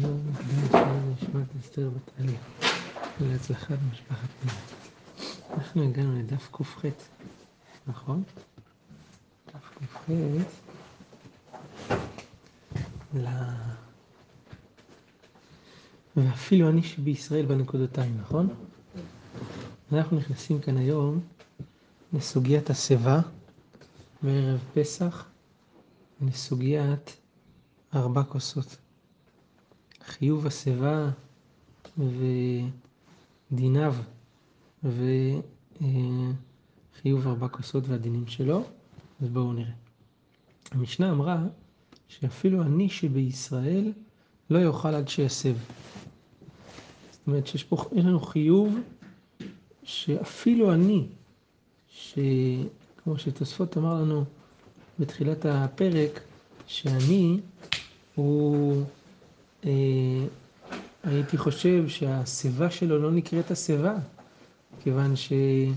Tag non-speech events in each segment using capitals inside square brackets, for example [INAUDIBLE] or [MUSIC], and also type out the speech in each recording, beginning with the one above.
שיום מוקדם שלנו נשמת אסתר בת עלי, ולהצלחת משפחת פנינה. אנחנו הגענו לדף ק"ח, נכון? דף ק"ח, ל... ואפילו אני שבישראל בנקודותיים, נכון? אנחנו נכנסים כאן היום לסוגיית השיבה בערב פסח, לסוגיית ארבע כוסות. חיוב השיבה ודיניו וחיוב ארבע כוסות והדינים שלו, אז בואו נראה. המשנה אמרה שאפילו אני שבישראל לא יאכל עד שיסב. זאת אומרת שיש פה, יש לנו חיוב שאפילו אני, שכמו שתוספות אמר לנו בתחילת הפרק, שאני הוא, אה, הייתי חושב שהשיבה שלו לא נקראת השיבה, כיוון שאין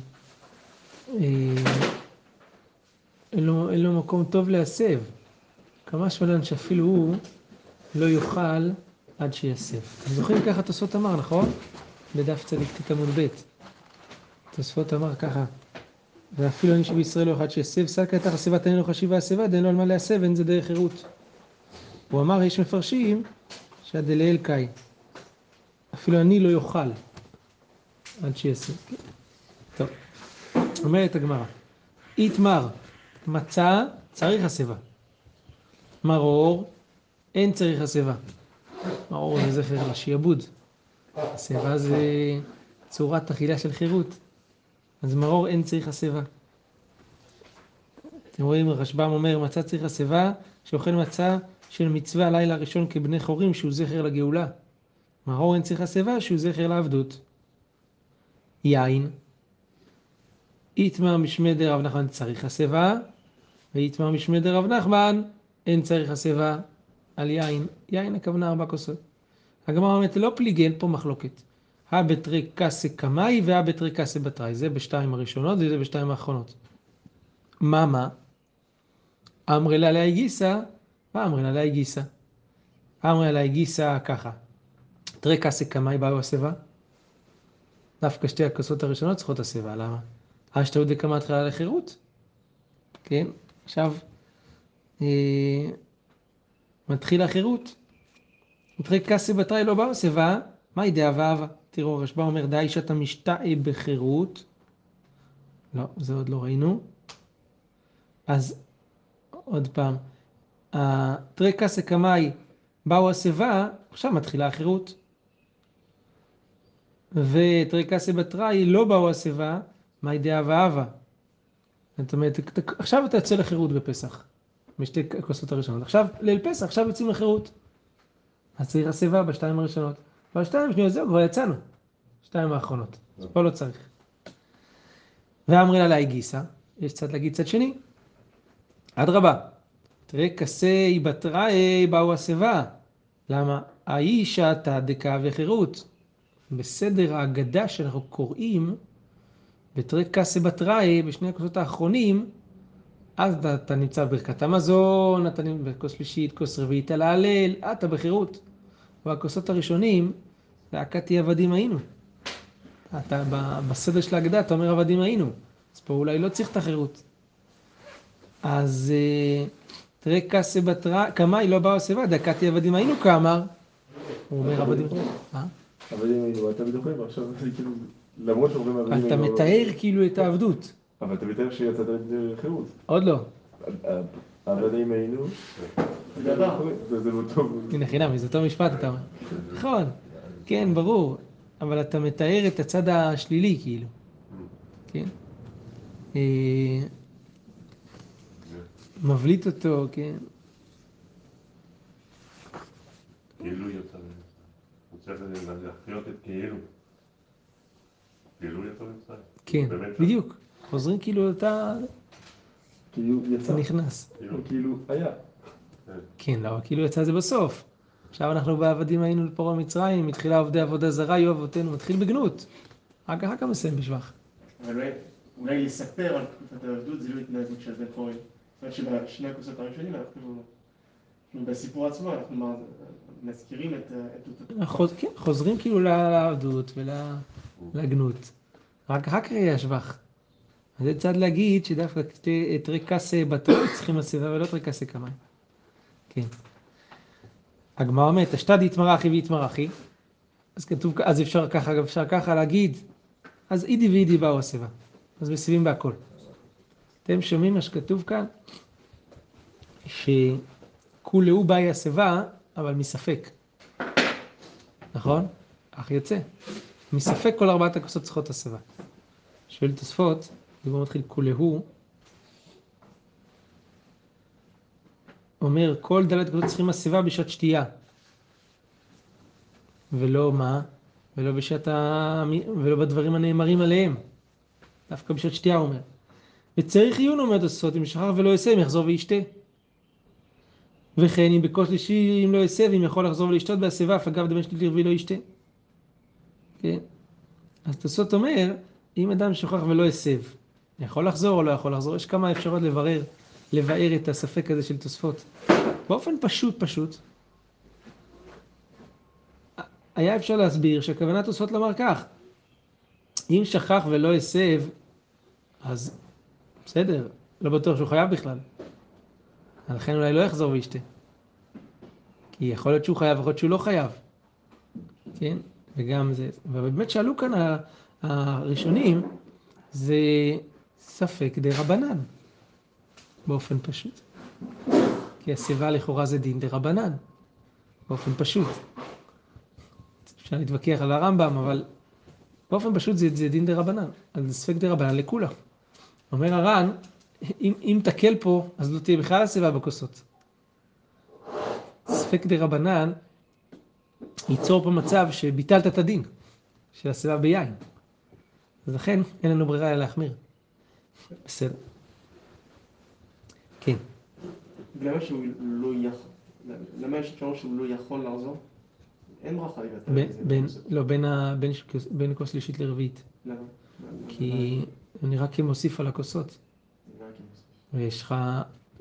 אה, לו, אין לו מקום טוב להסב. כמה שמלן שאפילו הוא לא יאכל עד שיסב. אתם זוכרים ככה תוספות אמר, נכון? בדף צדיק ט עמוד ב'. תוספות אמר ככה, ואפילו אני שבישראל לא יאכל שיסב, סלקא תחת שיבת אין לו חשיבה השיבה, דין לו על מה להסב, אין זה דרך חירות. הוא אמר, יש מפרשים שהדלאל קאי. אפילו אני לא יאכל עד שיעשה. טוב, אומרת הגמרא, איתמר, מצה צריך הסיבה. מרור, אין צריך הסיבה. מרור זה זכר לשיעבוד. הסיבה זה צורת אכילה של חירות. אז מרור אין צריך הסיבה. אתם רואים, רשב"ם אומר, מצה צריך הסיבה, שאוכל מצה של מצווה הלילה הראשון כבני חורים, שהוא זכר לגאולה. מרור אין צריך הסיבה, שהוא זכר לעבדות. יין, איתמר משמי דרב נחמן צריך הסיבה, ואיתמר משמי דרב נחמן אין צריך הסיבה על יין. יין הכוונה ארבע כוסות. הגמרא אומרת, לא פליגי, אין פה מחלוקת. הא בתרי קסה קמאי והא בתרי קסה בתראי. זה בשתיים הראשונות וזה בשתיים האחרונות. מה מה? אמרי לה לאי גיסא אמרי לה לאי גיסא. אמרי לה גיסא ככה. תרי קסה קמאי באו הסיבה. דווקא שתי הכוסות הראשונות צריכות הסיבה, למה? השתאות דקמא תחילה לחירות. כן? עכשיו, אה, מתחיל החירות. מתחיל קסה בתראי לא באו הסיבה, מהי דעה ואהבה? תראו, רשב"א אומר, די שאתה משתאה בחירות. לא, זה עוד לא ראינו. אז עוד פעם, תרי קסה קמאי באו השיבה, עכשיו מתחילה החירות. ותרי קסה בתראי לא באו השיבה, מהי דעה ואהבה? זאת אומרת, עכשיו אתה יוצא לחירות בפסח, בשתי הכוסות הראשונות. עכשיו, ליל פסח, עכשיו יוצאים לחירות. אז צריך השיבה בשתיים הראשונות. בשתיים השניות זהו, כבר יצאנו. שתיים האחרונות. אז פה לא צריך. ואמרי לה לאי גיסא, יש צד להגיד צד שני. אדרבה, תראה כסי בתראי באו השיבה. למה? האיש עתה דקה וחירות. בסדר ההגדה שאנחנו קוראים, בתרי כסי בתראי, בשני הכוסות האחרונים, אז אתה, אתה נמצא בברכת המזון, אתה נמצא בכוס שלישית, כוס רביעית על ההלל, אתה בחירות. והכוסות הראשונים, להקתי עבדים היינו. אתה בסדר של ההגדה, אתה אומר עבדים היינו. אז פה אולי לא צריך את החירות. אז תראה קסה בתרא, קמאי לא באו סיבה, דקתי עבדים היינו כאמר. הוא אומר עבדים... עבדים היינו, אתה בדיוק עכשיו זה כאילו, למרות שאומרים עבדים היינו... אתה מתאר כאילו את העבדות. אבל אתה מתאר שיצאת לחירות. עוד לא. עבדים היינו, זה לא טוב. הנה חינם, זה אותו משפט אתה אומר. נכון, כן, ברור. אבל אתה מתאר את הצד השלילי כאילו. כן? מבליט אותו, כן. כאילו יצא, רוצה להחיות את כאילו. כאילו יצא מצרים. כן, בדיוק. חוזרים כאילו אתה... כאילו יצא. נכנס. כאילו היה. כן, לא, כאילו יצא זה בסוף. עכשיו אנחנו בעבדים היינו לפרעה מצרים, מתחילה עובדי עבודה זרה, היו אבותינו, מתחיל בגנות. רק אחר כך מסיים בשבח. אבל אולי לספר על תקופת העבדות זה לא התנהגות של בן חורין. זאת אומרת הכוסות הראשונים אנחנו בסיפור עצמו אנחנו מזכירים את כן, חוזרים כאילו לעבדות ולגנות. רק אחר כך. אז זה צד להגיד שדווקא תריקס בתור צריכים לסביבה ולא תריקס כמים. כן. הגמרא אומרת, אשתד יתמרחי ויתמרחי. אז כתוב, אז אפשר ככה, אפשר ככה להגיד, אז אידי ואידי באו הסיבה. אז מסיבים בהכל. אתם שומעים מה שכתוב כאן? שכולהו באי הסיבה, אבל מספק. נכון? אך יוצא. מספק כל ארבעת הכוסות צריכות הסבה. שואל תוספות, דיבור מתחיל כולהו, אומר כל דלת כוסות צריכים הסבה בשעת שתייה. ולא מה? ולא בשעת ה... ולא בדברים הנאמרים עליהם. דווקא בשעת שתייה הוא אומר. וצריך עיון אומר תוספות, אם שכח ולא יסיים יחזור וישתה. וכן אם בכוס שלישי אם לא יסב, אם יכול לחזור ולשתות בהסבה, אף אגב דמי שלישי רביעי לא ישתה. כן? אז תוספות אומר, אם אדם שוכח ולא הסב, יכול לחזור או לא יכול לחזור? יש כמה אפשרויות לברר, לבאר את הספק הזה של תוספות. באופן פשוט פשוט, היה אפשר להסביר שהכוונת תוספות לומר כך, אם שכח ולא הסב, אז בסדר, לא בטוח שהוא חייב בכלל. לכן אולי לא יחזור וישתה. כי יכול להיות שהוא חייב, יכול להיות שהוא לא חייב. כן? וגם זה, ובאמת שאלו כאן הראשונים, זה ספק דה רבנן, באופן פשוט. כי הסיבה לכאורה זה דין דרבנן, באופן פשוט. אפשר להתווכח על הרמב"ם, אבל באופן פשוט זה, זה דין דרבנן, אז ספק דרבנן לקולא. אומר הר"ן, אם, אם תקל פה, אז לא תהיה בכלל הסיבה בכוסות. ספק דרבנן ייצור פה מצב שביטלת את הדין של הסיבה ביין. אז לכן אין לנו ברירה אלא להחמיר. בסדר. כן. למה שהוא לא יכול? למה יש אפשרות שהוא לא יכול לחזור? אין ברכה לבטל את זה. לא, בין, ה, בין, ש- בין כוס שלישית לרביעית. למה? כי אני רק מוסיף על הכוסות. ויש לך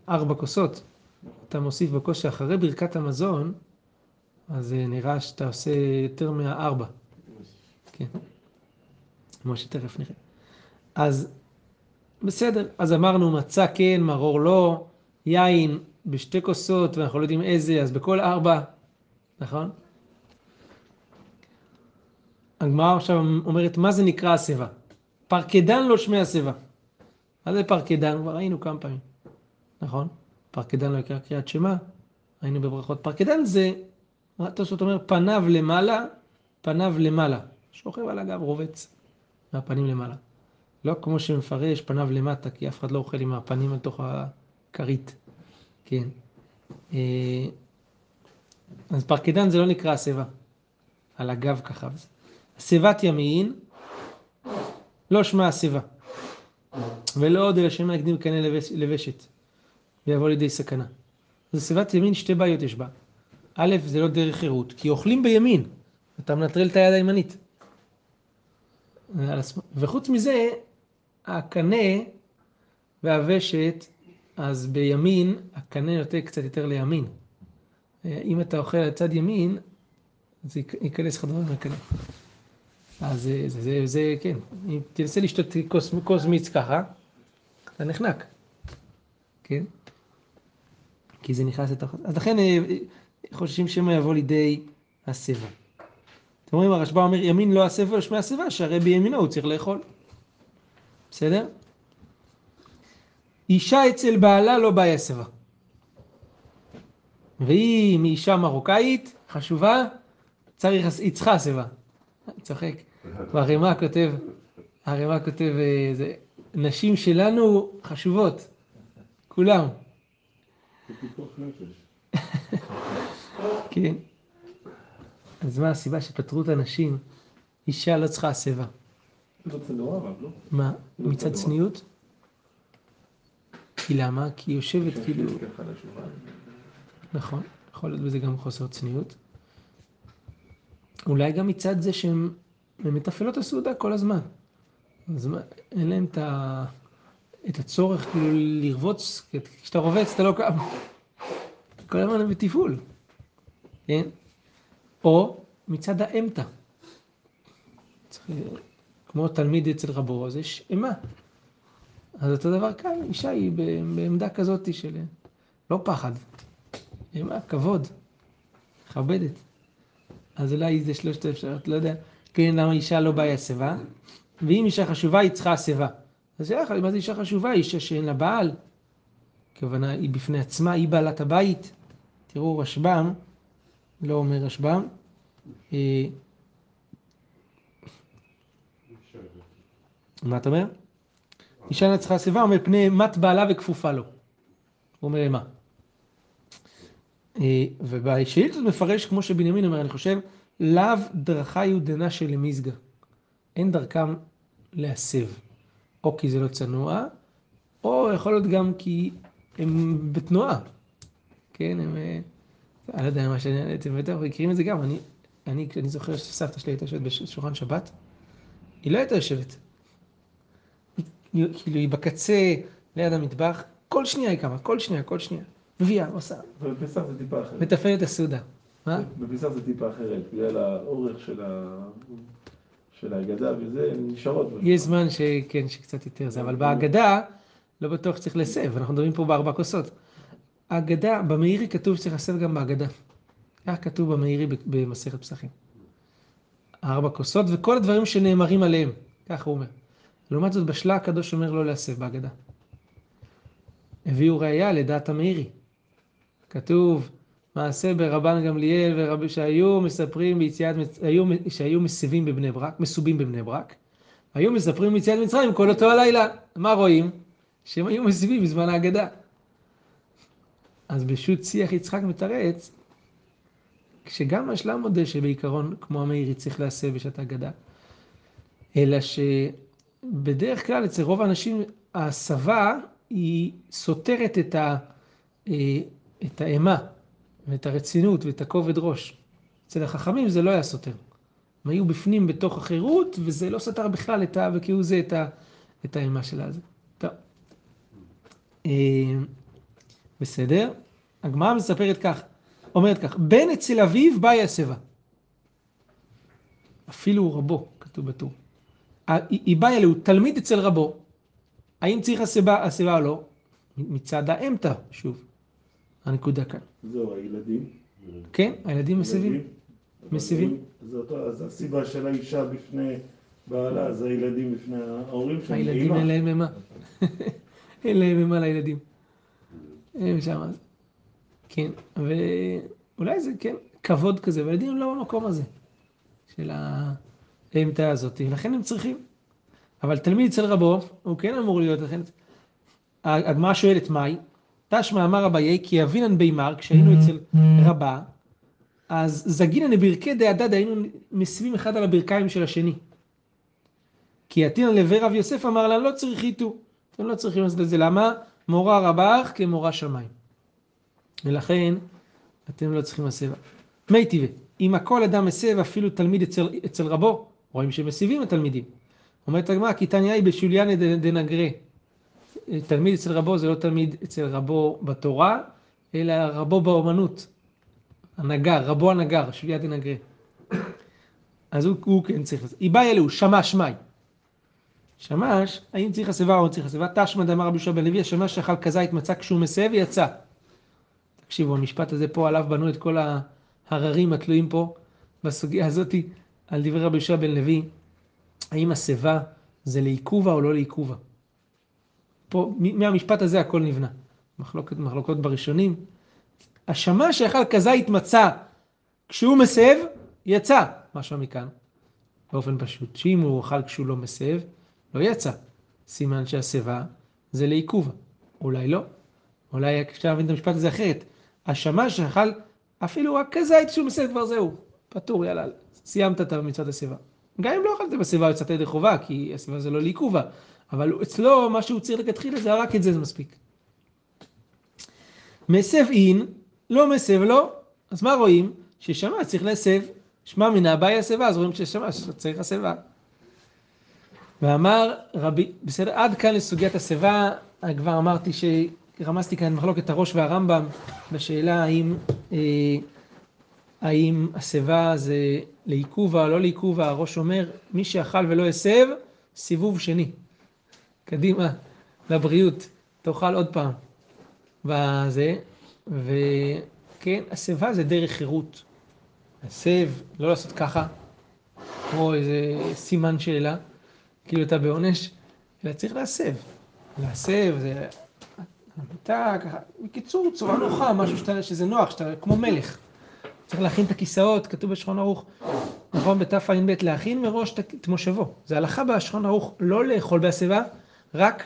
ארבע כוסות. אתה מוסיף בכוס שאחרי ברכת המזון, אז אה, נראה שאתה עושה יותר מהארבע. כן. כמו שתכף נראה. אז בסדר, אז אמרנו מצה כן, מרור לא, יין בשתי כוסות, ואנחנו לא יודעים איזה, אז בכל ארבע, נכון? הגמרא עכשיו אומרת, מה זה נקרא הסיבה? פרקדן לא שמי הסיבה. מה זה פרקדן? כבר ראינו כמה פעמים, נכון? פרקדן לא יקרא קריאת שמע, היינו בברכות. פרקדן זה, התוספות אומר, פניו למעלה, פניו למעלה. שוכב על הגב, רובץ מהפנים למעלה. לא כמו שמפרש פניו למטה, כי אף אחד לא אוכל עם הפנים על תוך הכרית. כן. אה, אז פרקדן זה לא נקרא הסיבה. על הגב ככה. שיבת ימין, לא שמע הסיבה. ולא עוד אלא שמא יקדים קנה לבש- לבשת, ויבוא לידי סכנה. אז שיבת ימין, שתי בעיות יש בה. א', זה לא דרך חירות, כי אוכלים בימין, אתה מנטרל את היד הימנית. וחוץ מזה, הקנה והוושט, אז בימין, הקנה נוטה קצת יותר לימין. אם אתה אוכל על צד ימין, אז ייכ- ייכנס לך דברים מהקנה. אז זה, זה, זה, כן, אם תנסה לשתות כוס, כוס מיץ ככה, אתה נחנק, כן? כי זה נכנס לתוך... אז לכן אה, חוששים שמא יבוא לידי הסיבה. אתם רואים, הרשב"א אומר, ימין לא הסיבה ולא שמי הסיבה, שהרי בימינו הוא צריך לאכול. בסדר? אישה אצל בעלה לא בעיה סיבה. והיא מאישה מרוקאית, חשובה, צריך, היא צריכה סיבה. אני צוחק. והרימה כותב, הרימה כותב, אה, זה, נשים שלנו חשובות, כולם. [LAUGHS] כן. אז מה הסיבה שפטרו את הנשים? אישה לא צריכה הסבה. לא לא? מה, לא מצד. צניעות? כי למה? כי היא יושבת כאילו. נכון, יכול להיות בזה גם חוסר צניעות. אולי גם מצד זה שהן הן מתפעלות הסעודה כל הזמן. אז אין להם את, ה, את הצורך כאילו לרבוץ, כשאתה רובץ אתה לא קם. כל הזמן הם בתפעול, כן? או מצד האמתא. כמו תלמיד אצל רבו, אז יש אימה. אז אותו דבר כאן, אישה היא בעמדה כזאת של לא פחד, אימה, כבוד, מכבדת. אז אולי זה שלושת האפשרויות, לא יודע, כן, למה אישה לא באה הסיבה, ואם אישה חשובה היא צריכה הסיבה. אז שאלה מה זה אישה חשובה? אישה שאין לה בעל, הכוונה היא בפני עצמה, היא בעלת הבית. תראו רשב"ם, לא אומר רשב"ם, אה, מה אתה אומר? אישה אינה צריכה שיבה, אומר פני מת בעלה וכפופה לו. הוא אומר מה? אה, ובשאילתות מפרש כמו שבנימין אומר, אני חושב, לאו דרכה יהודנה של למזגה. אין דרכם להסב. או כי זה לא צנוע, או יכול להיות גם כי הם בתנועה. כן, הם... אה, אני לא יודע מה שאני... אתם בטח מכירים את זה גם. אני, אני, אני זוכר שסבתא שלי הייתה יושבת בשולחן שבת, היא לא הייתה יושבת. כאילו היא בקצה, ליד המטבח, כל שנייה היא קמה, כל שנייה, כל שנייה. מביאה, עושה, אבל בפסח זה טיפה אחרת. את הסעודה. מה? בפסח זה טיפה אחרת, בגלל האורך של ה... של ההגדה וזה, הן נשארות. יש זמן שכן, שקצת יותר זה, אבל בהגדה לא בטוח שצריך להסב, אנחנו מדברים פה בארבע כוסות. ההגדה, במאירי כתוב שצריך להסב גם בהגדה. כך כתוב במאירי במסכת פסחים. ארבע כוסות וכל הדברים שנאמרים עליהם, ככה הוא אומר. לעומת זאת, בשלה הקדוש אומר לא להסב בהגדה. הביאו ראייה לדעת המאירי. כתוב, מעשה ברבן גמליאל ורבי שהיו מספרים ביציאת, היו, שהיו מסבים בבני ברק, מסובים בבני ברק, היו מספרים ביציאת מצרים כל אותו הלילה. מה רואים? שהם היו מסבים בזמן ההגדה. אז בשו"ת שיח יצחק מתרץ, שגם השלם מודה שבעיקרון, כמו המאירי, צריך להסב בשעת ההגדה, אלא שבדרך כלל אצל רוב האנשים ההסבה היא סותרת את, ה, אה, את האימה ואת הרצינות ואת הכובד ראש. אצל החכמים זה לא היה סותר. הם היו בפנים בתוך החירות, וזה לא סתר בכלל את ה... וכאילו זה את, ה, את האימה של הזה. טוב. אה, בסדר. הגמרא מספרת כך, אומרת כך, בן אצל אביו באי השיבה. אפילו רבו, כתוב בטור. היא באה אליה, הוא תלמיד אצל רבו. האם צריך השיבה, השיבה או לא? מצד האמתא, שוב. הנקודה כאן. זהו, הילדים. כן, הילדים. מסיבים. אותו, אז הסיבה של האישה בפני בעלה, זה הילדים בפני ההורים שלהם. הילדים. אין להם אימה. [LAUGHS] אין להם אימה לילדים. הם שם. כן, ואולי זה כן כבוד כזה, והילדים הם לא במקום הזה של האמתא הזאת, ולכן הם צריכים. אבל תלמיד אצל רבו, הוא כן אמור להיות, לכן... הגמרא שואלת מהי? תשמע אמר אביי כי אבינן בימר, כשהיינו אצל רבה, אז זגינן בברכי דהדד היינו מסבים אחד על הברכיים של השני. כי עתינא לבי רב יוסף אמר לה, לא צריך איתו. אתם לא צריכים לעשות את זה. למה? מורה רבך כמורה שמיים. ולכן, אתם לא צריכים הסבה. מי טבעי, אם הכל אדם מסב, אפילו תלמיד אצל, אצל רבו, רואים שמסיבים התלמידים. אומרת הגמרא, כי תניאי בשוליאנה דנגרה. תלמיד אצל רבו זה לא תלמיד אצל רבו בתורה, אלא רבו באומנות. הנגר, רבו הנגר, שולייה דנגרה. אז הוא, הוא כן צריך לזה. איבאי אלוהו, שמש מאי. שמש, האם צריך הסבה או לא צריך הסבה? תשמע דאמר רבי יהושע בן לוי, השמש שאכל כזית מצא כשהוא מסב ויצא. תקשיבו, המשפט הזה פה עליו בנו את כל ההררים התלויים פה בסוגיה הזאתי על דברי רבי יהושע בן לוי, האם השיבה זה לעיכובה או לא לעיכובה. פה, מהמשפט הזה הכל נבנה. מחלוקת, מחלוקות בראשונים. השמש שאכל כזית מצא כשהוא מסב, יצא. משמע מכאן, באופן פשוט, שאם הוא אכל כשהוא לא מסב, לא יצא. סימן שהשיבה זה לעיכובה. אולי לא. אולי אפשר להבין את המשפט הזה אחרת. השמש שאכל אפילו רק כזית כשהוא מסב כבר זהו. פטור, יאללה, סיימת את מצוות השיבה. גם אם לא אכלת בשיבה יצאת ידי חובה, כי השיבה זה לא לעיכובה. אבל אצלו, מה שהוא צריך לכתחילה זה רק את זה, זה מספיק. מסב אין, לא מסב לא. אז מה רואים? ששמש צריך להסב. שמע מן הבעיה השיבה, אז רואים ששמש צריך השיבה. ואמר רבי, בסדר, עד כאן לסוגיית השיבה, כבר אמרתי רמזתי כאן מחלוקת הראש והרמב"ם בשאלה האם, אה, האם השיבה זה לעיכובה לא לעיכובה, הראש אומר, מי שאכל ולא הסב, סיבוב שני. קדימה, לבריאות, תאכל עוד פעם. בזה, וכן, השיבה זה דרך חירות. הסב, לא לעשות ככה, כמו איזה סימן שאלה, כאילו אתה בעונש, אלא צריך להסב. להסב זה המיטה, ככה, בקיצור, צורה נוחה, משהו שאתה, שזה נוח, שאתה כמו מלך. צריך להכין את הכיסאות, כתוב בשולחן ערוך, נכון, בתע"ב, להכין מראש את מושבו. זה הלכה בשולחן ערוך לא לאכול בהסבה, רק,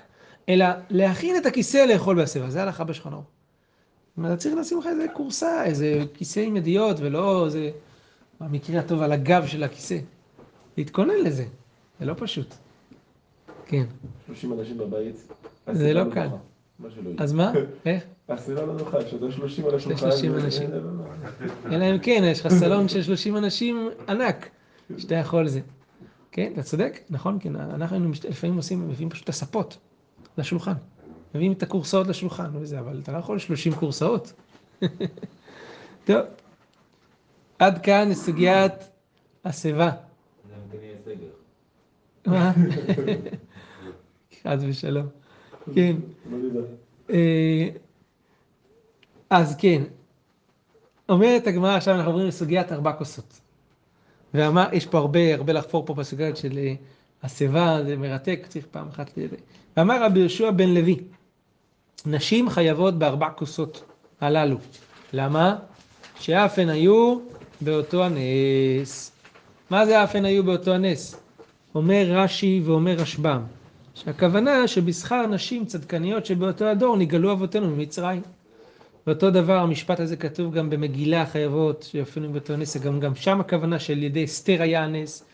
אלא להכין את הכיסא לאכול בהסבה, זה הלכה בשולחן ערוך. אומרת, צריך לשים לך איזה כורסה, איזה כיסא עם ידיעות, ולא איזה, במקרה הטוב, על הגב של הכיסא. להתכונן לזה, זה לא פשוט. כן. 30 אנשים בבית. זה לא הסיבה קל. שלא יהיה. אז מה? איך? הסיבה לא נוחה, כשאתה 30 על השולחן. 30 זה- אנשים. זה לא נוח. אלא אם כן, יש לך סלון של 30 אנשים ענק, שאתה יכול זה. כן, אתה צודק, נכון, כן, אנחנו לפעמים עושים, מביאים פשוט את הספות לשולחן. מביאים את הכורסאות לשולחן וזה, אבל אתה לא יכול 30 כורסאות. [LAUGHS] טוב, עד כאן סוגיית השיבה. מה? [LAUGHS] חס ושלום. כן. לא. אה, אז כן, אומרת הגמרא, עכשיו אנחנו עוברים לסוגיית ארבע כוסות. ואמר, יש פה הרבה, הרבה לחפור פה בסוגיות של אה, השיבה, זה מרתק, צריך פעם אחת ל... ואמר רבי יהושע בן לוי, נשים חייבות בארבע כוסות הללו. למה? שאף הן היו באותו הנס. מה זה אף הן היו באותו הנס? אומר רש"י ואומר רשב"ם, שהכוונה שבשכר נשים צדקניות שבאותו הדור נגאלו אבותינו ממצרים. ואותו דבר המשפט הזה כתוב גם במגילה חייבות שאפילו באותו נס, גם, גם שם הכוונה שעל ידי אסתר היה הנס,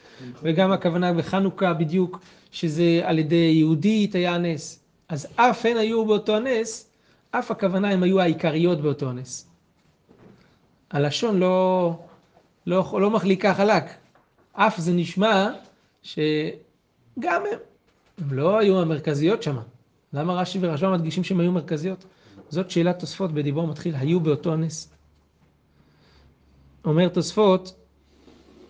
וגם הכוונה בחנוכה בדיוק, שזה על ידי יהודית היה הנס. אז אף הן היו באותו הנס, אף הכוונה הם היו העיקריות באותו הנס. הלשון לא, לא, לא מחליקה חלק. אף זה נשמע שגם הם, הם לא היו המרכזיות שם. למה רש"י ורשב"ם מדגישים שהם היו מרכזיות? זאת שאלת תוספות בדיבור מתחיל, היו באותו הנס. אומר תוספות,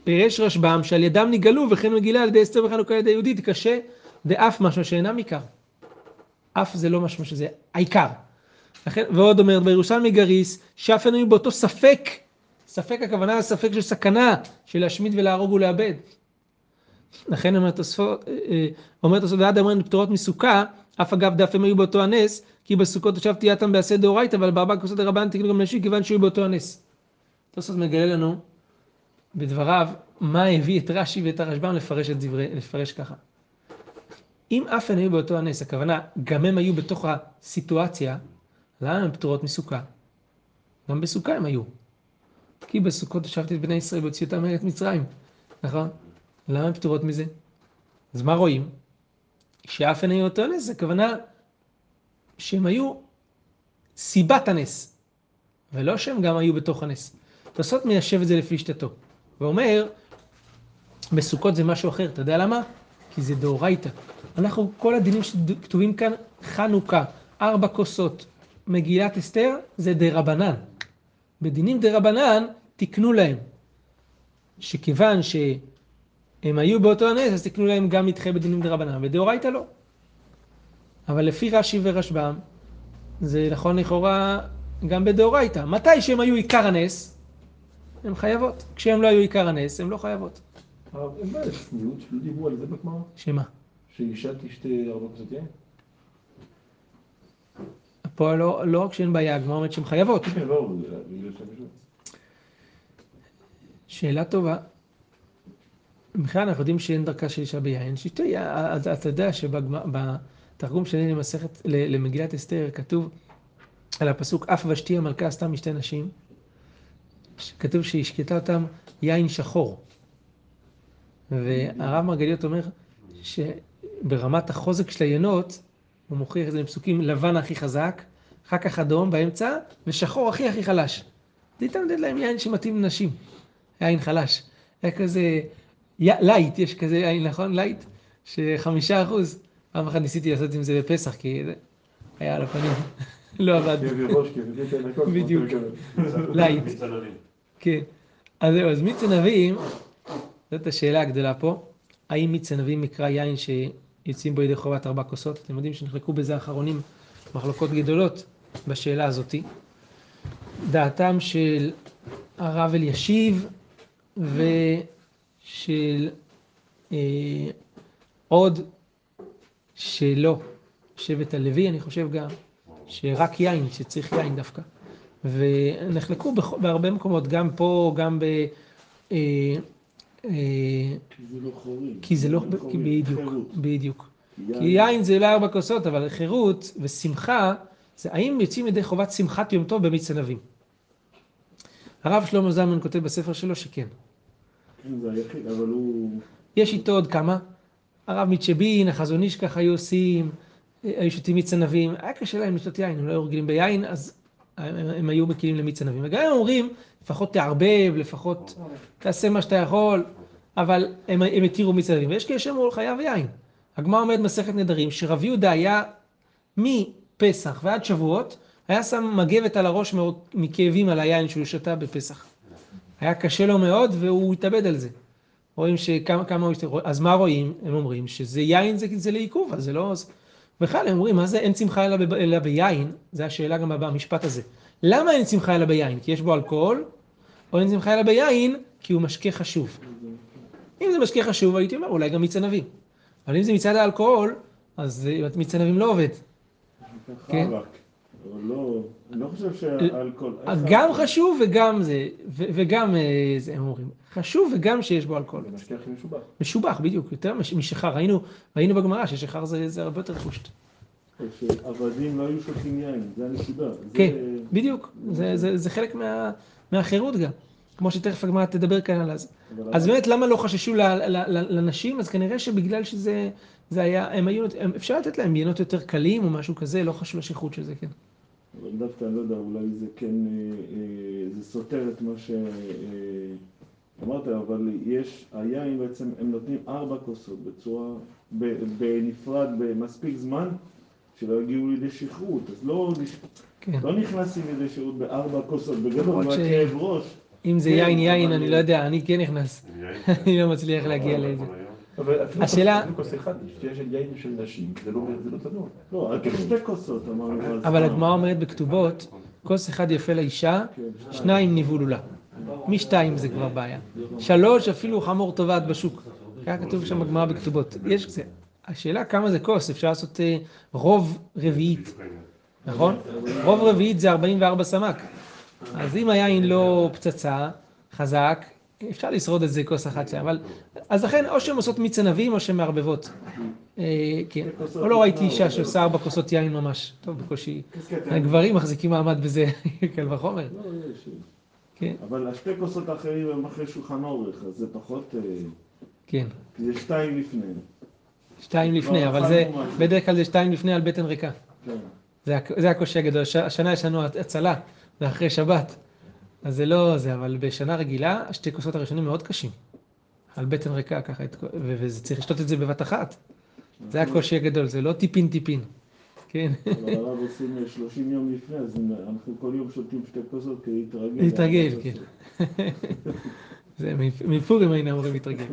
פירש רשב"ם שעל ידם נגאלו וכן מגילה על ידי אסתר וחנוכה על ידי יהודית, קשה דאף משמע שאינם עיקר. אף זה לא משמע שזה העיקר. לכן, ועוד אומר בירושלמי גריס, שאף היו באותו ספק, ספק הכוונה לספק של סכנה, של להשמיד ולהרוג ולאבד. לכן אומר תוספות, אה, אה, אומר תוספות, ועד אמרנו פטורות מסוכה, אף אגב דף הם היו באותו הנס, כי בסוכות עכשיו תהייתם בעשה דאורייתא, אבל בארבע כוסות דרבנן תקנו גם נשים, כיוון שהיו באותו הנס. תוספות מגלה לנו בדבריו מה הביא את רש"י ואת הרשב"ם לפרש את דברי, לפרש ככה. אם אף הן היו באותו הנס, הכוונה, גם הם היו בתוך הסיטואציה, למה הן פטורות מסוכה? גם בסוכה הם היו. כי בסוכות ישבתי את בני ישראל והוציא אותם מארץ מצרים, נכון? למה הן פטורות מזה? אז מה רואים? שאף הן היו באותו נס, הכוונה שהם היו סיבת הנס, ולא שהם גם היו בתוך הנס. תוספות מיישב את זה לפי שיטתו, ואומר, בסוכות זה משהו אחר, אתה יודע למה? כי זה דאורייתא. אנחנו, כל הדינים שכתובים כאן, חנוכה, ארבע כוסות, מגילת אסתר, זה דרבנן. בדינים דרבנן, תקנו להם. שכיוון שהם היו באותו הנס, אז תקנו להם גם נדחה בדינים דרבנן, ודאורייתא לא. אבל לפי רש"י ורשב"ם, זה נכון לכאורה גם בדאורייתא. מתי שהם היו עיקר הנס, הן חייבות. כשהם לא היו עיקר הנס, הן לא חייבות. הרב, אין בעיה, צניעות, שלא דיברו על זה בגמרא? שמה? שאישה תשתה ארבע כוסות יין? פה לא, לא רק שאין בעיה, הגמרא אומרת שהן חייבות. כן, לא. שאלה טובה. בכלל אנחנו יודעים שאין דרכה של אישה ביין, שתהיה, אתה, אתה יודע שבתרגום שלי למסכת, למגילת אסתר כתוב על הפסוק אף ושתי המלכה עשתה משתי נשים, כתוב שהיא השקטה אותם יין שחור. והרב מרגליות אומר שברמת החוזק של היינות, הוא מוכיח את זה בפסוקים לבן הכי חזק, אחר כך אדום באמצע, ושחור הכי הכי חלש. ניתן לתת להם יין שמתאים לנשים. יין חלש. היה כזה. light, יש כזה יין, נכון? light? שחמישה אחוז. פעם אחת ניסיתי לעשות עם זה בפסח, כי זה היה על הפנים. [LAUGHS] לא עבד. בדיוק. light. כן. אז זהו, אז מיץ ענבים, זאת השאלה הגדולה פה. האם מיץ ענבים נקרא יין שיוצאים בו ידי חובת ארבע כוסות? אתם יודעים שנחלקו בזה האחרונים מחלוקות גדולות בשאלה הזאתי. דעתם של הרב אלישיב ושל אה, עוד שלא, שבט הלוי, אני חושב גם, שרק יין, שצריך יין דווקא. ונחלקו בכ- בהרבה מקומות, גם פה, גם ב... אה, אה, כי זה לא חורים. כי זה לא, חורים, בדיוק. בדיוק. יין. כי יין זה לא ארבע כוסות, אבל חירות ושמחה, זה האם יוצאים ידי חובת שמחת יום טוב במיץ ענבים? הרב שלמה זלמן כותב בספר שלו שכן. יש איתו עוד כמה. הרב מצ'בין, החזון איש ככה היו עושים, היו שותים מיץ ענבים. היה קשה להם לשתות יין, הם לא היו רגילים ביין, אז הם, הם היו מקימים למיץ ענבים. וגם הם אומרים, לפחות תערבב, לפחות תעשה מה שאתה יכול, אבל הם, הם התירו מיץ ענבים. ויש כאלה שאמרו, חייב יין. הגמרא אומרת מסכת נדרים, שרב יהודה היה מפסח ועד שבועות, היה שם מגבת על הראש מכאבים על היין שהוא שתה בפסח. היה קשה לו מאוד והוא התאבד על זה. רואים שכמה כמה אז מה רואים? הם אומרים שזה יין זה, זה לעיכוב, אז זה לא... בכלל הם אומרים, מה זה אין שמחה אלא, ב, אלא ביין? זו השאלה גם במשפט הזה. למה אין שמחה אלא ביין? כי יש בו אלכוהול, או אין שמחה אלא ביין? כי הוא משקה חשוב. אם זה משקה חשוב, הייתי אומר, אולי גם מיץ ענבים. אבל אם זה מצד האלכוהול, אז מיץ ענבים לא עובד. כן. אבל לא... אני לא חושב שהאלכוהול... גם חשוב וגם זה, וגם אה, זה, הם אומרים, חשוב וגם שיש בו אלכוהול. זה הכי משובח. משובח, בדיוק, יותר מש- משכר. ראינו, ראינו בגמרא ששכר זה, זה הרבה יותר פושט. שעבדים לא היו שותים יין, זה הנקודה. זה- כן, בדיוק. זה, זה, זה חלק מה, מהחירות גם. כמו שתכף הגמרא תדבר כאן על זה. אז באמת, למה לא חששו ל- ל- ל- לנשים? אז כנראה שבגלל שזה זה היה, הם היו, אפשר לתת להם יינות יותר קלים או משהו כזה, לא חשוב לשכרות של זה, כן. אבל דווקא, אני לא יודע, אולי זה כן, אה, אה, זה סותר את מה שאמרת, אבל יש, היין בעצם, הם נותנים ארבע כוסות בצורה, בנפרד, במספיק זמן, שלא יגיעו לידי שכרות. אז לא, כן. לא נכנסים לידי שירות בארבע כוסות, בגדול, למרות ש- ראש. אם זה כן, יין יין, אני לא יודע, אני כן נכנס. [LAUGHS] אני לא מצליח להגיע לזה. אפילו השאלה- אפילו כוס אחד, שתייה של יין של נשים, זה לא לא תנור. לא, רק שתי כוסות אמרנו. אז אבל מה? הגמרא אומרת בכתובות, כוס אחד יפה לאישה, כן, שניים ניבול לה. משתיים זה כבר בעיה. שלוש, אפילו חמור תובעת בשוק. ככה כתוב שם בגמרא בכתובות. יש זה. השאלה כמה זה כוס, אפשר לעשות אה, רוב רביעית, נכון? רוב רביעית זה 44 סמ"ק. אז אם היין לא פצצה, חזק, אפשר לשרוד את זה כוס אחת שם, אבל... אז לכן, או שהן עושות מיץ ענבים או שהן מערבבות. אה, כן. או לא ראיתי אישה שעושה ארבע כוסות יין ממש. טוב, בקושי... הגברים מחזיקים מעמד בזה, [LAUGHS] קל וחומר. לא, יש. כן, אבל השתי כוסות האחרים הם אחרי שולחן אורך, אז זה פחות... אה, כן. זה שתיים לפני. שתיים לפני, לא, אבל זה. בדרך כלל זה שתיים לפני על בטן ריקה. כן. זה, הק- זה הקושי הגדול. הש- השנה יש לנו הצלה, זה אחרי שבת. אז זה לא זה, אבל בשנה רגילה, השתי כוסות הראשונים מאוד קשים. על בטן ריקה ככה, וזה צריך לשתות את זה בבת אחת. זה הקושי הגדול, זה לא טיפין טיפין. כן, אבל הרב עושים אה, 30 יום לפני, אז אנחנו כל יום שותים שתי כוסות כדי להתרגל. להתרגל, כן. זה מפ- מפורים היינו אמורים להתרגל.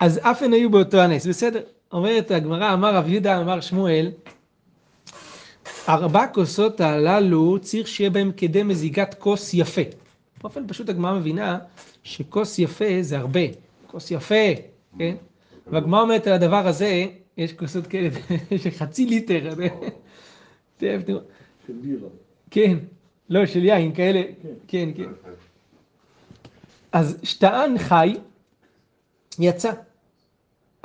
אז אף הן היו באותו הנס, בסדר. אומרת הגמרא, אמר רב יהודה, אמר שמואל, ארבע כוסות הללו צריך שיהיה בהם כדי מזיגת כוס יפה. באופן פשוט הגמרא מבינה שכוס יפה זה הרבה, כוס יפה, כן? והגמרא אומרת על הדבר הזה, יש כוסות כאלה [LAUGHS] של חצי ליטר. של בירה. כן, לא, של יין, כאלה, כן, כן. אז שטען חי, יצא.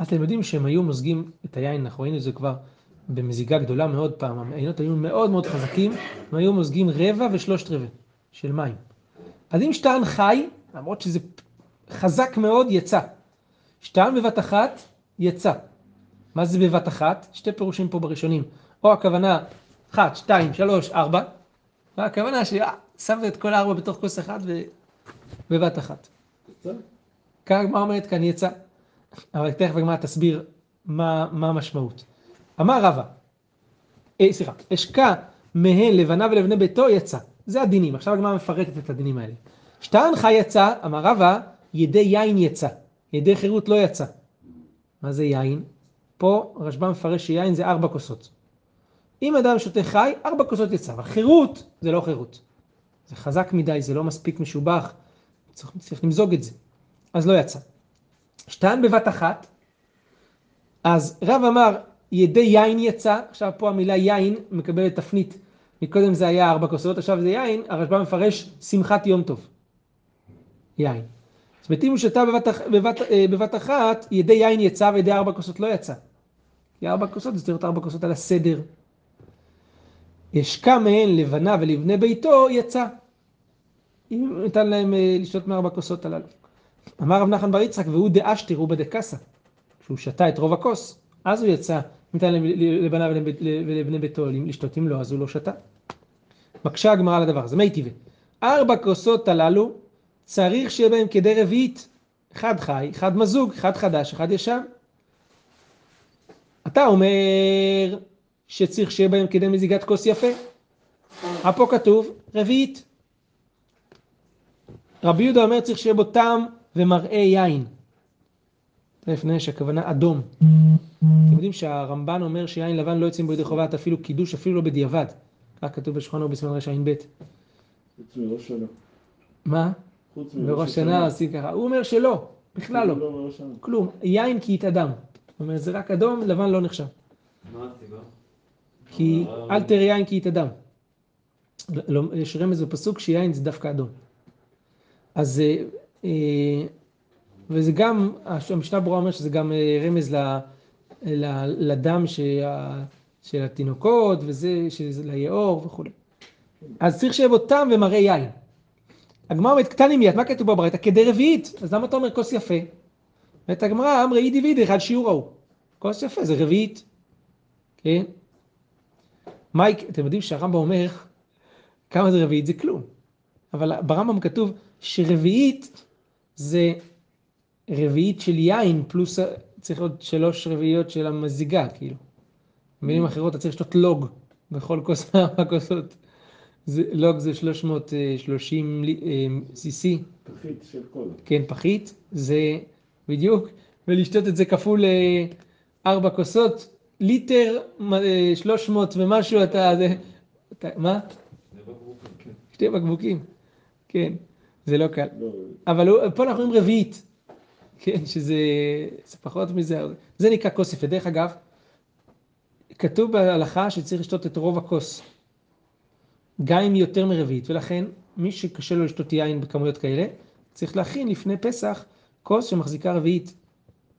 אתם יודעים שהם היו מוזגים את היין, אנחנו ראינו את זה כבר במזיגה גדולה מאוד פעם, העיינות היו מאוד מאוד חזקים, הם היו מוזגים רבע ושלושת רבעי של מים. אז אם שטען חי, למרות שזה חזק מאוד, יצא. שטען בבת אחת, יצא. מה זה בבת אחת? שתי פירושים פה בראשונים. או הכוונה, אחת, שתיים, שלוש, ארבע, והכוונה ששמת את כל הארבע בתוך כוס אחת ו... בבת אחת. הגמרא אומרת כאן יצא. אבל תכף הגמרא תסביר מה, מה המשמעות. אמר רבא, אה, סליחה, אשקע מהן לבניו ולבני ביתו יצא. זה הדינים. עכשיו הגמרא מפרטת את הדינים האלה. שטענך יצא, אמר רבא, ידי יין יצא. ידי חירות לא יצא. מה זה יין? פה רשב"א מפרש שיין זה ארבע כוסות. אם אדם שותה חי, ארבע כוסות יצא. אבל חירות זה לא חירות. זה חזק מדי, זה לא מספיק משובח. צריך, צריך למזוג את זה. אז לא יצא. שטען בבת אחת, אז רב אמר, ידי יין יצא, עכשיו פה המילה יין מקבלת תפנית. מקודם זה היה ארבע כוסות, עכשיו זה יין, הרשב"א מפרש שמחת יום טוב. יין. זאת אומרת, אם הוא שתה בבת, בבת, אה, בבת אחת, ידי יין יצא וידי ארבע כוסות לא יצא. כי ארבע כוסות זה צריך להיות ארבע כוסות על הסדר. השקע מהן לבנה ולבני ביתו, יצא. אם ניתן להם אה, לשתות מארבע כוסות הללו. אמר רב נחמן בר יצחק, והוא דאשתר הוא בדקסה. כשהוא שתה את רוב הכוס, אז הוא יצא, ניתן לבניו ולבני- ביתו לשתות, אם לא, אז הוא לא שתה. מקשה הגמרא על הדבר הזה, מי טבעי? ארבע כוסות הללו, צריך שיהיה בהם כדי רביעית, אחד חי, אחד מזוג, אחד חדש, אחד ישן. אתה אומר שצריך שיהיה בהם כדי מזיגת כוס יפה. פה כתוב רביעית. רבי יהודה אומר צריך שיהיה בו טעם ומראה יין. לפני שהכוונה אדום. אתם יודעים שהרמב"ן אומר שיין לבן לא יוצאים בו ידי חובת אפילו קידוש, אפילו לא בדיעבד. כך כתוב בשולחן ערוך בסימן רע"ב. חוץ מראש שנה. מה? חוץ בראש שנה עושים ככה. הוא אומר שלא, בכלל לא. לא מראש. כלום. יין כי יתאדם. זאת אומרת, זה רק אדום, לבן לא נחשב. מה הסיבה? כי אל תראה יין כי יתאדם. לא, יש רמז בפסוק שיין זה דווקא אדום. אז, אה, אה, וזה גם, המשנה ברורה אומר שזה גם אה, רמז ל, ל, לדם שה, של התינוקות, וזה, שזה ליאור וכו'. אז צריך שיהיה בו טעם ומראה יין. הגמרא אומרת קטני מיד, מה כתוב בברייתא? כדי רביעית, אז למה אתה אומר כוס יפה? ואת הגמרא אמרי אידי ואידי אחד שיעור ההוא. כוס יפה זה רביעית, כן? מה, יק- אתם יודעים שהרמב"ם אומר כמה זה רביעית? זה כלום. אבל ברמב"ם כתוב שרביעית זה רביעית של יין פלוס, ה- צריך להיות שלוש רביעיות של המזיגה, כאילו. במילים אחרות אתה צריך לשתות לוג בכל כוס [LAUGHS] מארבע כוסות. זה, לוג זה 330 cc, פחית של קולה. כן, פחית, זה בדיוק, ולשתות את זה כפול אה, ארבע כוסות, ליטר אה, 300 ומשהו אתה, זה, אתה מה? זה בקבוקים. שתי בקבוקים, כן, זה לא קל. לא, אבל פה אנחנו רואים רביעית, כן, שזה זה פחות מזה, זה נקרא כוס יפה. דרך אגב, כתוב בהלכה שצריך לשתות את רוב הכוס, גם אם יותר מרביעית, ולכן מי שקשה לו לשתות יין בכמויות כאלה, צריך להכין לפני פסח כוס שמחזיקה רביעית,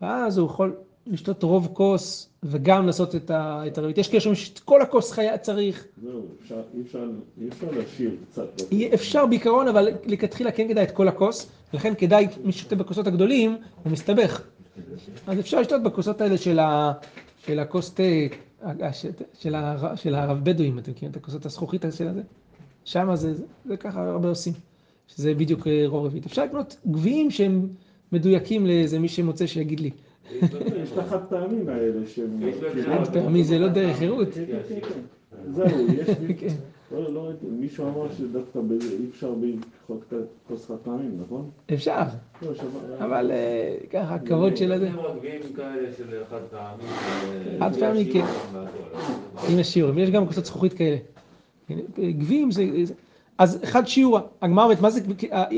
ואז הוא יכול לשתות רוב כוס וגם לעשות את, ה, את הרביעית. יש כאלה שאומרים שאת כל הכוס חיה צריך, זהו, אפשר- אי אפשר- אי אפשר להשאיר קצת. אפשר בעיקרון, אבל לכתחילה כן כדאי את כל הכוס, לכן כדאי, מי ששותה בכוסות הגדולים, הוא מסתבך. אז אפשר לשתות בכוסות האלה של, ה, של הכוס תה, ה- של, הר- של הרב בדואים, אתם מכירים את הכוסות הזכוכית של הזה? שם זה, זה, זה ככה הרבה עושים, שזה בדיוק אה, רוב רביעית. אפשר לקנות גביעים שהם מדויקים לאיזה מי שמוצא שיגיד לי. יש את החד פעמים האלה שהם... חד פעמי זה לא דרך חירות. כן, כן, כן. זהו, יש... [LAUGHS] לא, לא ראיתי, מישהו אמר שדווקא אי אפשר בלקחות כוס חד פעמים, נכון? אפשר, לא, שווה- אבל אה, ככה הכבוד של הזה. של חד פעמי. חד פעמי, כן. עם השיעורים, יש גם כוסות זכוכית כאלה. גביעים זה... זה- אז אחד שיעור, הגמרא אומרת, מה זה,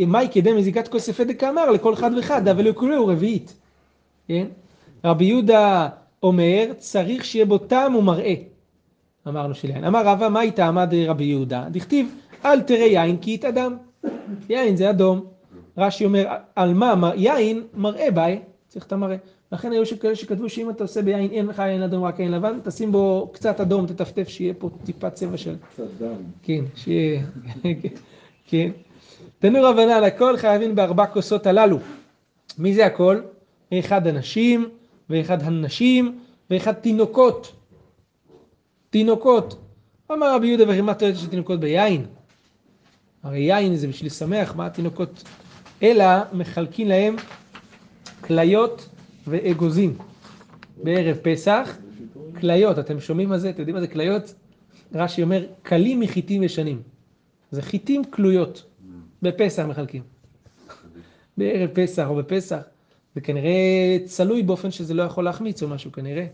מהי כדי מזיקת כוס יפה דקאמר לכל אחד ואחד, אבל לכולו הוא רביעית. כן? רבי יהודה אומר, צריך שיהיה בו טעם ומראה. אמרנו של יין. אמר רבא, מהי טעמה דרבי יהודה? דכתיב, אל תראה יין כי יתאדם. יין זה אדום. רש"י אומר, על מה יין מראה באי, צריך את המראה. לכן היו כאלה שכתבו שאם אתה עושה ביין, אין לך יין אדום, רק יין לבן, תשים בו קצת אדום, תטפטף, שיהיה פה טיפה צבע של... קצת דם. כן, שיהיה... כן. תנו רבנן, הכל חייבים בארבע כוסות הללו. מי זה הכל? אחד הנשים, ואחד הנשים, ואחד תינוקות. תינוקות. אמר רבי יהודה וכי מה תועלת של תינוקות ביין? הרי יין זה בשביל לשמח, מה התינוקות? אלא מחלקים להם כליות ואגוזים. בערב פסח, כליות, אתם שומעים מה זה? אתם יודעים מה זה כליות? רש"י אומר, כלים מחיטים ישנים. זה חיטים כלויות, בפסח מחלקים. בערב פסח או בפסח. זה כנראה צלוי באופן שזה לא יכול להחמיץ או משהו כנראה.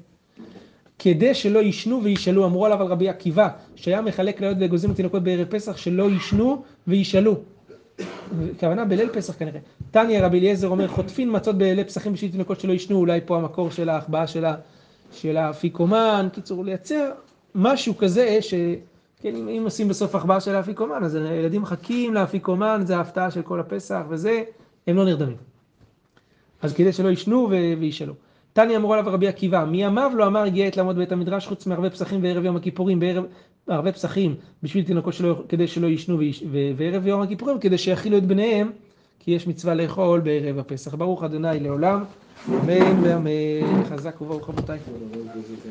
כדי שלא יישנו וישאלו, אמרו עליו על רבי עקיבא, שהיה מחלק לילות ואגוזים לתינוקות בערב פסח, שלא יישנו וישאלו. הכוונה בליל פסח כנראה. תניא רבי אליעזר אומר, חוטפין מצות בלילי פסחים בשביל תינוקות שלא יישנו, אולי פה המקור של ההחבאה של, האפיקומן, קיצור, לייצר משהו כזה ש... כן, אם, אם עושים בסוף החבאה של האפיקומן, אז הילדים מחכים לאפיקומן, זה ההפתעה של כל הפסח וזה, הם לא נרדמים. אז כדי שלא יישנו וישאלו. תניא אמרו עליו רבי עקיבא, מימיו לא אמר הגיע עת לעמוד בבית המדרש חוץ מערבי פסחים וערב יום הכיפורים, בערב ערבי פסחים בשביל תינוקות שלו, כדי שלא יישנו וערב יום הכיפורים כדי שיאכילו את בניהם, כי יש מצווה לאכול בערב הפסח. ברוך אדוני לעולם, אמן ואמן, חזק וברוך רבותיי.